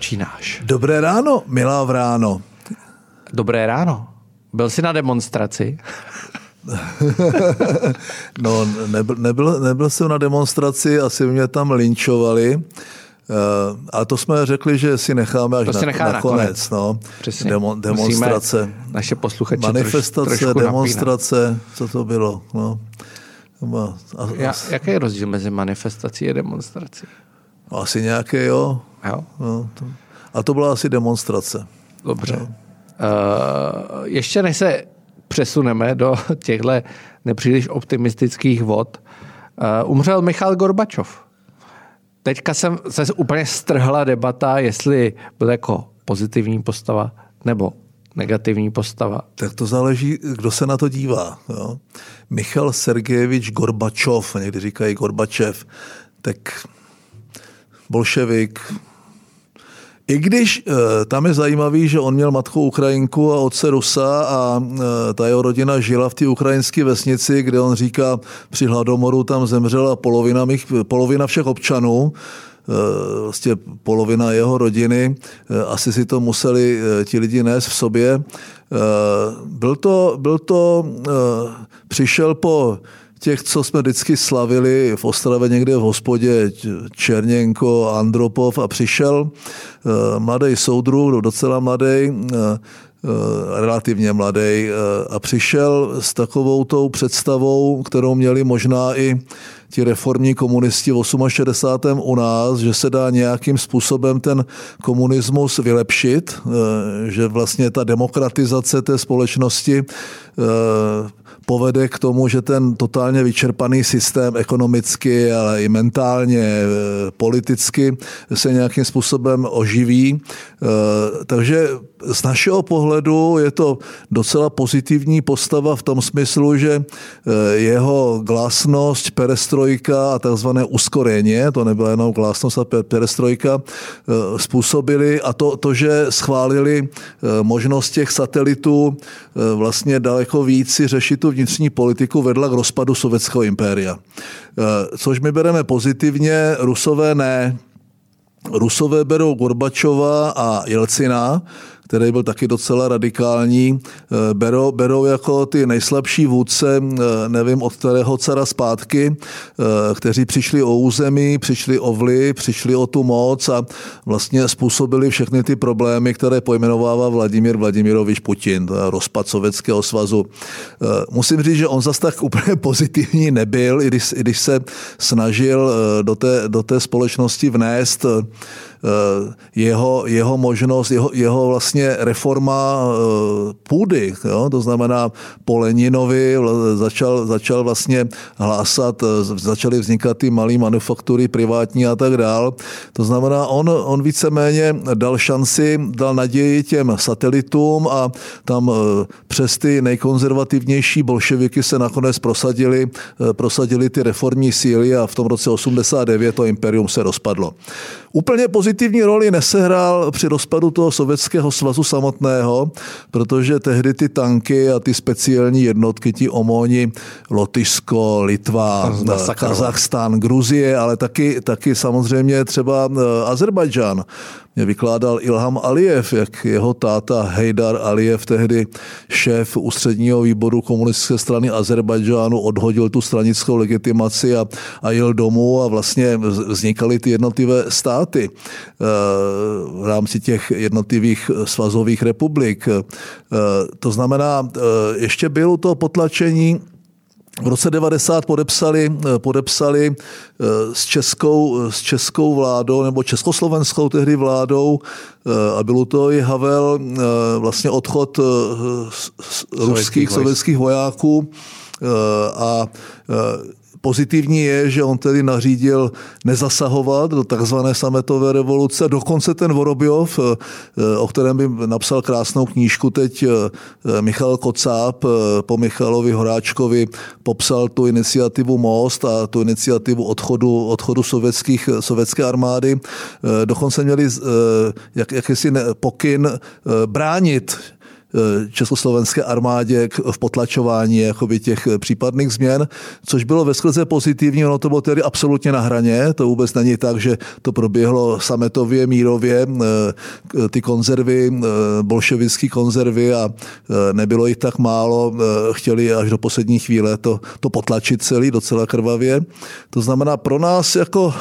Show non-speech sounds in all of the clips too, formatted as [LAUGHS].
Začínáš. Dobré ráno, milá vráno. Dobré ráno. Byl jsi na demonstraci? [LAUGHS] no, nebyl, nebyl, nebyl jsem na demonstraci, asi mě tam linčovali. Uh, a to jsme řekli, že si necháme až to si na, na konec. No. Demo, demonstrace. Musíme naše posluchače Manifestace, troš, demonstrace, napínat. co to bylo. No. A, a, jaký je rozdíl mezi manifestací a demonstrací? Asi nějaké, jo. Jo. No, to, a to byla asi demonstrace. Dobře. Uh, ještě než se přesuneme do těchto nepříliš optimistických vod, uh, umřel Michal Gorbačov. Teďka jsem se úplně strhla debata, jestli byl jako pozitivní postava nebo negativní postava. Tak to záleží, kdo se na to dívá. Jo. Michal Sergejevič Gorbačov, někdy říkají Gorbačev, tak bolševik, i když e, tam je zajímavý, že on měl matku Ukrajinku a otce Rusa a e, ta jeho rodina žila v té ukrajinské vesnici, kde on říká, při hladomoru tam zemřela polovina, mých, polovina všech občanů, e, vlastně polovina jeho rodiny, asi si to museli ti lidi nést v sobě. Byl to, byl to přišel po těch, co jsme vždycky slavili v Ostravě někde v hospodě, Černěnko, Andropov a přišel uh, mladý soudruh, docela mladý, uh, relativně mladý, a přišel s takovou tou představou, kterou měli možná i ti reformní komunisti v 68. u nás, že se dá nějakým způsobem ten komunismus vylepšit, že vlastně ta demokratizace té společnosti povede k tomu, že ten totálně vyčerpaný systém ekonomicky, ale i mentálně, e, politicky se nějakým způsobem oživí. E, takže z našeho pohledu je to docela pozitivní postava v tom smyslu, že e, jeho glasnost, perestrojka a takzvané uskoreně, to nebyla jenom glasnost a perestrojka, způsobili a to, to že schválili možnost těch satelitů vlastně daleko víc řešit tu vnitřní politiku vedla k rozpadu sovětského impéria. Eh, což my bereme pozitivně, Rusové ne. Rusové berou Gorbačova a Jelcina, který byl taky docela radikální, eh, berou, berou jako ty nejslabší vůdce, eh, nevím od kterého cara zpátky, eh, kteří přišli o území, přišli o vliv, přišli o tu moc a vlastně způsobili všechny ty problémy, které pojmenovává Vladimír Vladimirovič Putin, rozpad Sovětského svazu. Musím říct, že on zase tak úplně [LAUGHS] pozitivní nebyl, i když, i když se snažil do té, do té společnosti vnést jeho, jeho možnost, jeho, jeho vlastně reforma eh, půdy, jo? to znamená po Leninovi začal, začal vlastně hlásat, eh, začaly vznikat ty malé manufaktury privátní a tak dál. To znamená, on, on víceméně dal šanci, dal naději těm satelitům a tam přes ty nejkonzervativnější bolševiky se nakonec prosadili, prosadili ty reformní síly a v tom roce 89 to imperium se rozpadlo. Úplně pozitivní roli nesehrál při rozpadu toho sovětského svazu samotného, protože tehdy ty tanky a ty speciální jednotky, ti omoni, Lotyšsko, Litva, Kazachstán, Gruzie, ale taky, taky samozřejmě třeba eh, Azerbajdžán mě vykládal Ilham Aliyev, jak jeho táta Hejdar Aliyev, tehdy šéf ústředního výboru komunistické strany Azerbajdžánu, odhodil tu stranickou legitimaci a, a jel domů a vlastně vznikaly ty jednotlivé státy eh, v rámci těch jednotlivých svazových republik. Eh, to znamená, eh, ještě bylo to potlačení v roce 90 podepsali, eh, podepsali eh, s českou, s českou vládou nebo československou tehdy vládou eh, a bylo to i Havel vlastně odchod ruských sovětských vojáků a Pozitivní je, že on tedy nařídil nezasahovat do takzvané sametové revoluce. Dokonce ten Vorobjov, eh, eh, o kterém by napsal krásnou knížku teď eh, Michal Kocáb, po Michalovi Horáčkovi popsal tu iniciativu Most a tu iniciativu odchodu, odchodu sovětských, sovětské armády. Dokonce měli jak, jakýsi pokyn bránit československé armádě v potlačování jakoby těch případných změn, což bylo ve skrze pozitivní, ono to bylo tedy absolutně na hraně, to vůbec není tak, že to proběhlo sametově, mírově, ty konzervy, bolševické konzervy a nebylo jich tak málo, chtěli až do poslední chvíle to, to potlačit celý, docela krvavě. To znamená pro nás jako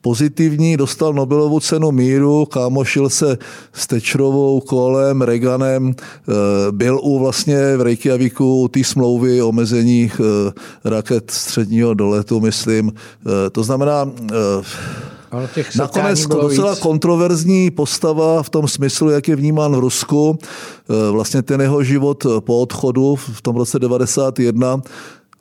pozitivní, dostal Nobelovu cenu míru, kámošil se s Tečrovou, Kolem, Reaganem, eh, byl u vlastně v Reykjavíku té smlouvy o omezení eh, raket středního doletu, myslím. Eh, to znamená, Nakonec to docela víc. kontroverzní postava v tom smyslu, jak je vnímán v Rusku. Vlastně ten jeho život po odchodu v tom roce 91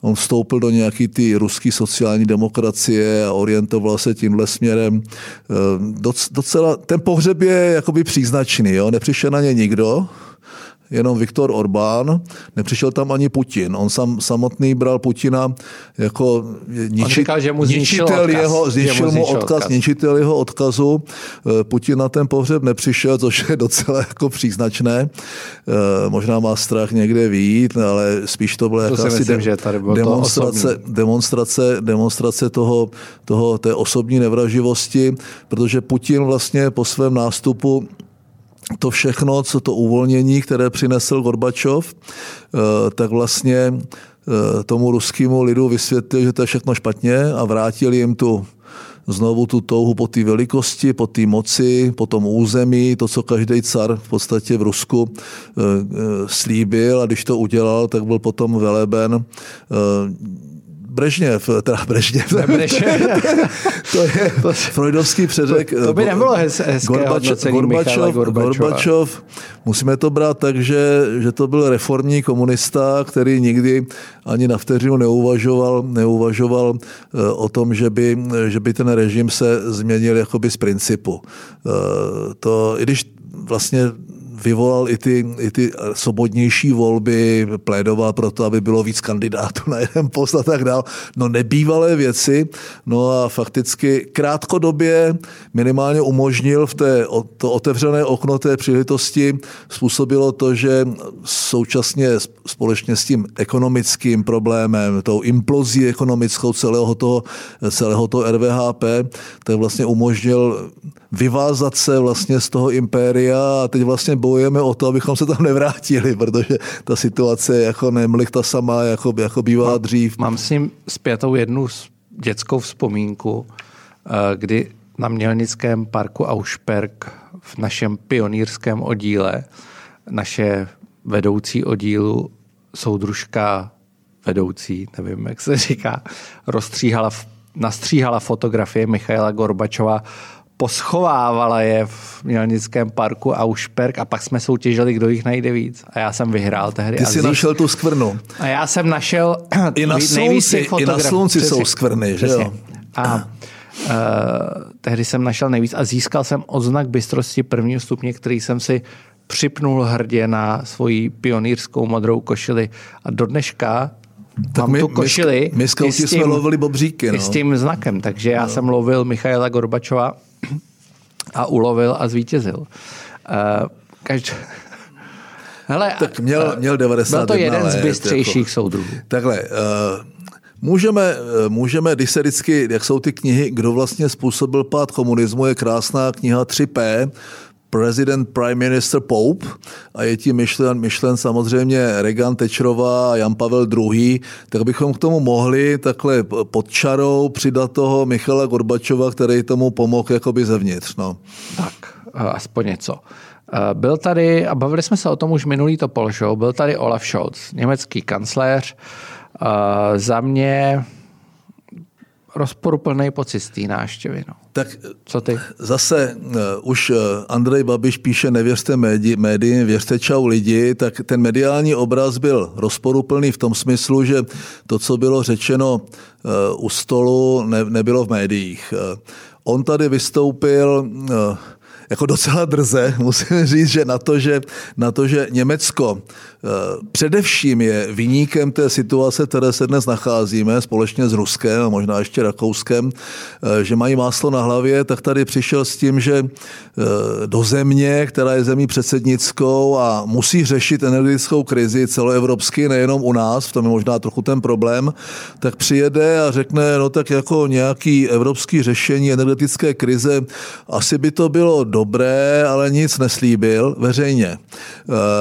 On vstoupil do nějaký ty ruské sociální demokracie a orientoval se tímhle směrem. Eh, docela, ten pohřeb je jakoby příznačný, jo? nepřišel na ně nikdo, jenom Viktor Orbán, nepřišel tam ani Putin. On sam, samotný bral Putina jako niči, říkal, že mu ničitel odkaz, jeho, zničil mu odkaz, odkaz, ničitel jeho odkazu. Eh, Putin na ten pohřeb nepřišel, což je docela jako příznačné. Eh, možná má strach někde výjít, ale spíš to bylo to jakási de, demonstrace, to demonstrace, demonstrace toho, toho, té osobní nevraživosti, protože Putin vlastně po svém nástupu to všechno, co to uvolnění, které přinesl Gorbačov, eh, tak vlastně eh, tomu ruskému lidu vysvětlil, že to je všechno špatně a vrátili jim tu znovu tu touhu po té velikosti, po té moci, po tom území, to, co každý car v podstatě v Rusku eh, slíbil a když to udělal, tak byl potom veleben Brežněv, teda Brežněv. Brežněv. [LAUGHS] to je to, [LAUGHS] freudovský předek. To, to by nebylo hezké Gorbačov, Gorbačov, Gorbačov, musíme to brát tak, že, že to byl reformní komunista, který nikdy ani na vteřinu neuvažoval, neuvažoval eh, o tom, že by, že by ten režim se změnil jakoby z principu. Eh, to, i když vlastně vyvolal i ty, i ty svobodnější volby, plédoval pro to, aby bylo víc kandidátů na jeden post a tak dál. No nebývalé věci, no a fakticky krátkodobě minimálně umožnil v té, to otevřené okno té příležitosti způsobilo to, že současně společně s tím ekonomickým problémem, tou implozí ekonomickou celého toho, celého toho RVHP, tak vlastně umožnil vyvázat se vlastně z toho impéria a teď vlastně bojujeme o to, abychom se tam nevrátili, protože ta situace je jako nemlich ta sama, jako, jako bývala mám, dřív. Mám s ním zpětou jednu dětskou vzpomínku, eh, kdy na Mělnickém parku Aušperk v našem pionýrském oddíle naše vedoucí oddílu, soudružka vedoucí, nevím, jak se říká, rozstříhala, nastříhala fotografie Michaila Gorbačova poschovávala je v Mělnickém parku Aušperk a pak jsme soutěžili, kdo jich najde víc. A já jsem vyhrál tehdy. Ty jsi našel tu skvrnu. A já jsem našel [CLEARS THROAT] I na slunci, i na slunci jsou skvrny, že jo? A uh, tehdy jsem našel nejvíc a získal jsem odznak bystrosti prvního stupně, který jsem si připnul hrdě na svoji pionýrskou modrou košili. A do dneška tak mám my, tu košili. My, my s tím, jsme lovili bobříky. No. s tím znakem, takže já no. jsem lovil Michaela Gorbačova a ulovil a zvítězil. Uh, každý... [LAUGHS] Hele, tak měl, měl 90 Byl to jeden let, z bystřejších jako, soudruhů. Takhle, uh, Můžeme, můžeme, když se vždycky, jak jsou ty knihy, kdo vlastně způsobil pád komunismu, je krásná kniha 3P, President Prime Minister Pope a je tím myšlen, myšlen samozřejmě Reagan, Tečerová a Jan Pavel II., tak bychom k tomu mohli takhle pod čarou přidat toho Michala Gorbačova, který tomu pomohl jakoby zevnitř. No. Tak, aspoň něco. Byl tady, a bavili jsme se o tom už minulý to show, byl tady Olaf Scholz, německý kancléř. Za mě rozporuplný pocit z té návštěvy. No. Tak Co ty? Zase uh, už uh, Andrej Babiš píše nevěřte médi, médiím, věřte čau lidi, tak ten mediální obraz byl rozporuplný v tom smyslu, že to, co bylo řečeno uh, u stolu, ne, nebylo v médiích. Uh, on tady vystoupil uh, jako docela drze, [LAUGHS] musím říct, že na to, že, na to, že Německo především je vyníkem té situace, které se dnes nacházíme, společně s Ruskem a možná ještě Rakouskem, že mají máslo na hlavě, tak tady přišel s tím, že do země, která je zemí předsednickou a musí řešit energetickou krizi celoevropsky, nejenom u nás, v tom je možná trochu ten problém, tak přijede a řekne, no tak jako nějaký evropský řešení energetické krize, asi by to bylo dobré, ale nic neslíbil veřejně.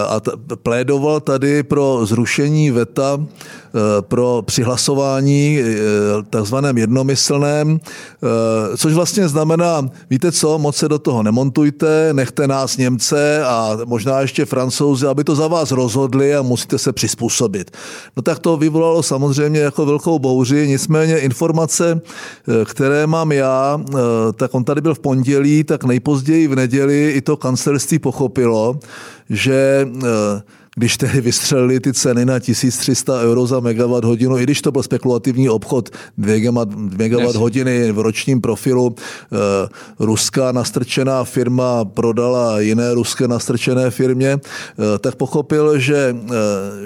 A plédoval tady pro zrušení VETA Eh, pro přihlasování eh, takzvaném jednomyslném, eh, což vlastně znamená, víte co, moc se do toho nemontujte, nechte nás Němce a možná ještě Francouzi, aby to za vás rozhodli a musíte se přizpůsobit. No tak to vyvolalo samozřejmě jako velkou bouři, nicméně informace, které mám já, tak on tady byl v pondělí, tak nejpozději v neděli i to kancelářství pochopilo, že když tehdy vystřelili ty ceny na 1300 euro za megawatt hodinu, i když to byl spekulativní obchod 2 megawatt hodiny v ročním profilu, eh, ruská nastrčená firma prodala jiné ruské nastrčené firmě, eh, tak pochopil, že, eh,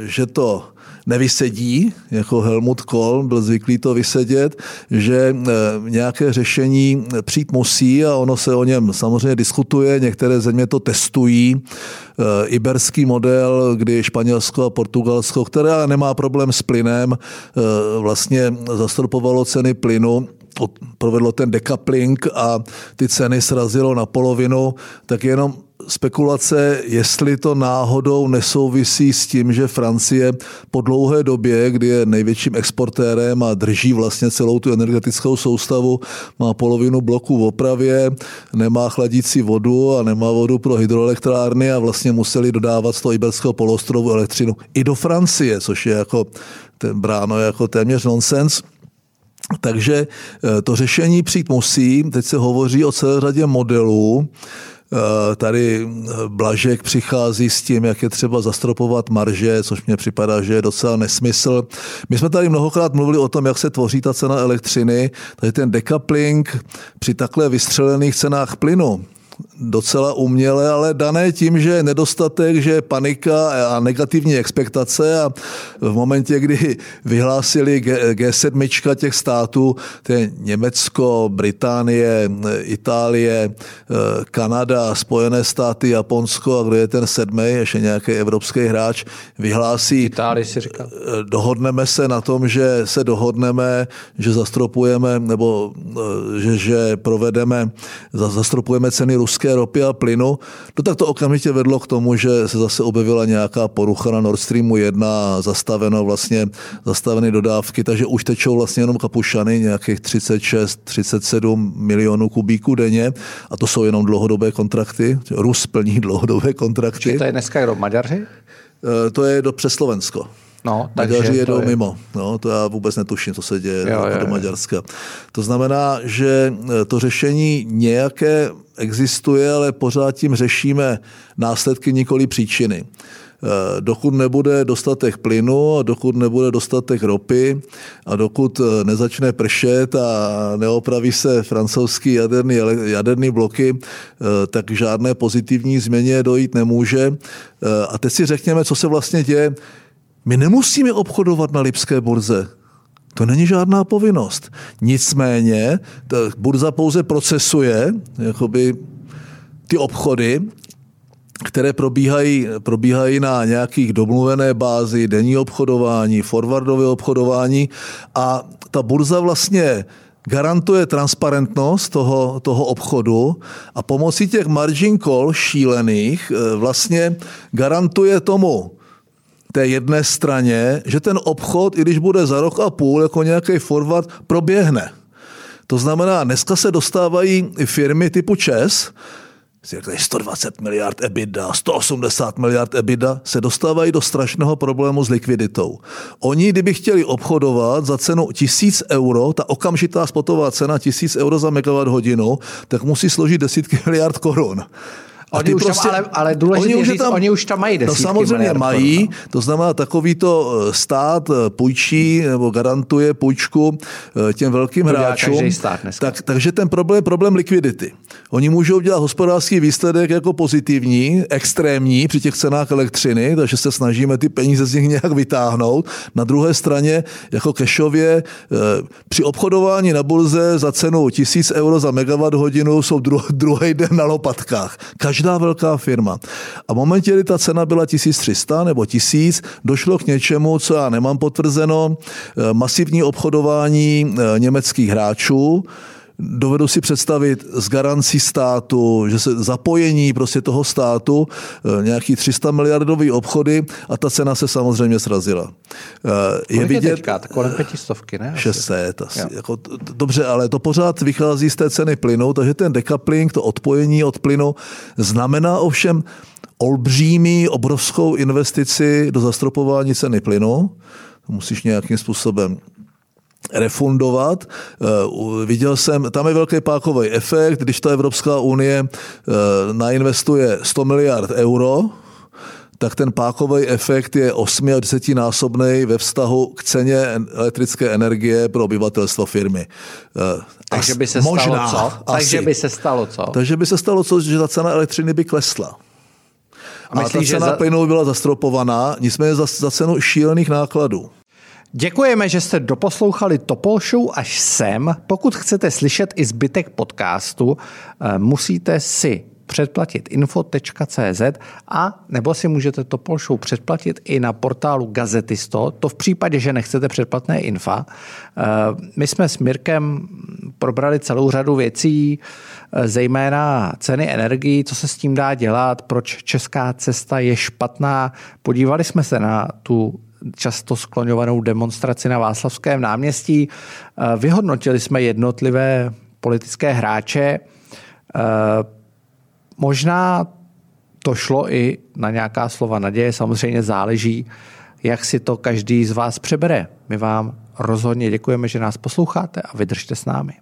že to nevysedí, jako Helmut Kohl byl zvyklý to vysedět, že eh, nějaké řešení přijít musí a ono se o něm samozřejmě diskutuje, některé země to testují, eh, iberský model, kdy Španělsko a Portugalsko, které nemá problém s plynem, eh, vlastně zastropovalo ceny plynu provedlo ten decoupling a ty ceny srazilo na polovinu, tak jenom spekulace, jestli to náhodou nesouvisí s tím, že Francie po dlouhé době, kdy je největším exportérem a drží vlastně celou tu energetickou soustavu, má polovinu bloků v opravě, nemá chladící vodu a nemá vodu pro hydroelektrárny a vlastně museli dodávat z toho Iberského polostrovu elektřinu i do Francie, což je jako ten bráno jako téměř nonsens. Takže eh, to řešení přijít musí. Teď se hovoří o celé řadě modelů. Eh, tady eh, Blažek přichází s tím, jak je třeba zastropovat marže, což mně připadá, že je docela nesmysl. My jsme tady mnohokrát mluvili o tom, jak se tvoří ta cena elektřiny, takže ten decoupling při takhle vystřelených cenách plynu, docela uměle, ale dané tím, že je nedostatek, že je panika a negativní expektace a v momentě, kdy vyhlásili G7 těch států, to je Německo, Británie, Itálie, eh, Kanada, Spojené státy, Japonsko a kdo je ten sedmý, ještě nějaký evropský hráč, vyhlásí, Itálii si říkal. Eh, dohodneme se na tom, že se dohodneme, že zastropujeme, nebo eh, že, že provedeme, zastropujeme ceny ruské ropy a plynu, no tak to okamžitě vedlo k tomu, že se zase objevila nějaká porucha na Nord Streamu 1, zastaveno vlastně, zastaveny dodávky, takže už tečou vlastně jenom kapušany, nějakých 36, 37 milionů kubíků denně a to jsou jenom dlouhodobé kontrakty. Rus plní dlouhodobé kontrakty. to je dneska jenom Maďaři? Eh, to je do přes Slovensko. No, takže Maďaři jedou je... mimo. No, to já vůbec netuším, co se děje jo, jo, do Maďarska. To znamená, že eh, to řešení nějaké existuje, ale pořád tím řešíme následky nikoli příčiny. Eh, dokud nebude dostatek plynu a dokud nebude dostatek ropy a dokud eh, nezačne pršet a neopraví se francouzský jaderný, jaderný bloky, tak žádné pozitivní změně dojít nemůže. A teď si řekněme, co se vlastně děje my nemusíme obchodovat na Lipské burze. To není žádná povinnost. Nicméně ta burza pouze procesuje jakoby, ty obchody, které probíhají, probíhají na nějakých domluvené bázi, denní obchodování, forwardové obchodování a ta burza vlastně garantuje transparentnost toho, toho obchodu a pomocí těch margin call šílených eh, vlastně garantuje tomu té jedné straně, že ten obchod, i když bude za rok a půl jako nějaký forward, proběhne. To znamená, dneska se dostávají firmy typu ČES, 120 miliard EBITDA, 180 miliard EBITDA, se dostávají do strašného problému s likviditou. Oni, kdyby chtěli obchodovat za cenu 1000 euro, ta okamžitá spotová cena 1000 euro za megawatt hodinu, tak musí složit desítky [LAUGHS] miliard korun. Oni už prostě, tam, ale, ale důležité oni, říct, tam, oni už tam mají No samozřejmě mají, no. to znamená takovýto eh, stát eh, půjčí nebo garantuje půjčku eh, těm velkým to hráčům. Tak, takže ten problém je problém likvidity. Oni můžou dělat hospodářský výsledek jako pozitivní, extrémní při těch cenách elektřiny, takže se snažíme ty peníze z nich nějak vytáhnout. Na druhé straně, jako kešově, při obchodování na burze za cenu 1000 euro za megawatt hodinu jsou [LAUGHS] druhý den na lopatkách. Každá velká firma. A v momentě, kdy ta cena byla 1300 nebo 1000, došlo k něčemu, co já nemám potvrzeno, eh, masivní obchodování eh, německých hráčů, dovedu si představit z garancí státu, že se zapojení prostě toho státu, eh, nějaký 300 miliardový obchody a ta cena se samozřejmě srazila. Je Kolik vidět, je teďka? Kolem pětistovky, ne? 600 asi. Jako, dobře, ale to pořád vychází z té ceny plynu, takže ten decoupling, to odpojení od plynu, znamená ovšem olbřímý, obrovskou investici do zastropování ceny plynu. To musíš nějakým způsobem refundovat. Eh, viděl jsem, tam je velký pákový efekt, když ta Evropská unie eh, nainvestuje 100 miliard euro, tak ten pákový efekt je 8 a 10 násobný ve vztahu k ceně elektrické energie pro obyvatelstvo firmy. Eh, Takže by se možná, stalo co? Asi. Takže by se stalo co? Takže by se stalo co, že ta cena elektřiny by klesla. A, myslí, a ta cena za... plynu byla zastropovaná, nicméně za, za cenu šílených nákladů. Děkujeme, že jste doposlouchali Topol Show až sem. Pokud chcete slyšet i zbytek podcastu, eh, musíte si předplatit info.cz a nebo si můžete Topol Show předplatit i na portálu Gazetisto, to v případě, že nechcete předplatné infa. Eh, my jsme s Mirkem probrali celou řadu věcí, eh, zejména ceny energií, co se s tím dá dělat, proč česká cesta je špatná. Podívali jsme se na tu často skloňovanou demonstraci na Václavském náměstí. Eh, vyhodnotili jsme jednotlivé politické hráče. Možná to šlo i na nějaká slova naděje, samozřejmě záleží, jak si to každý z vás přebere. My vám rozhodně děkujeme, že nás posloucháte a vydržte s námi.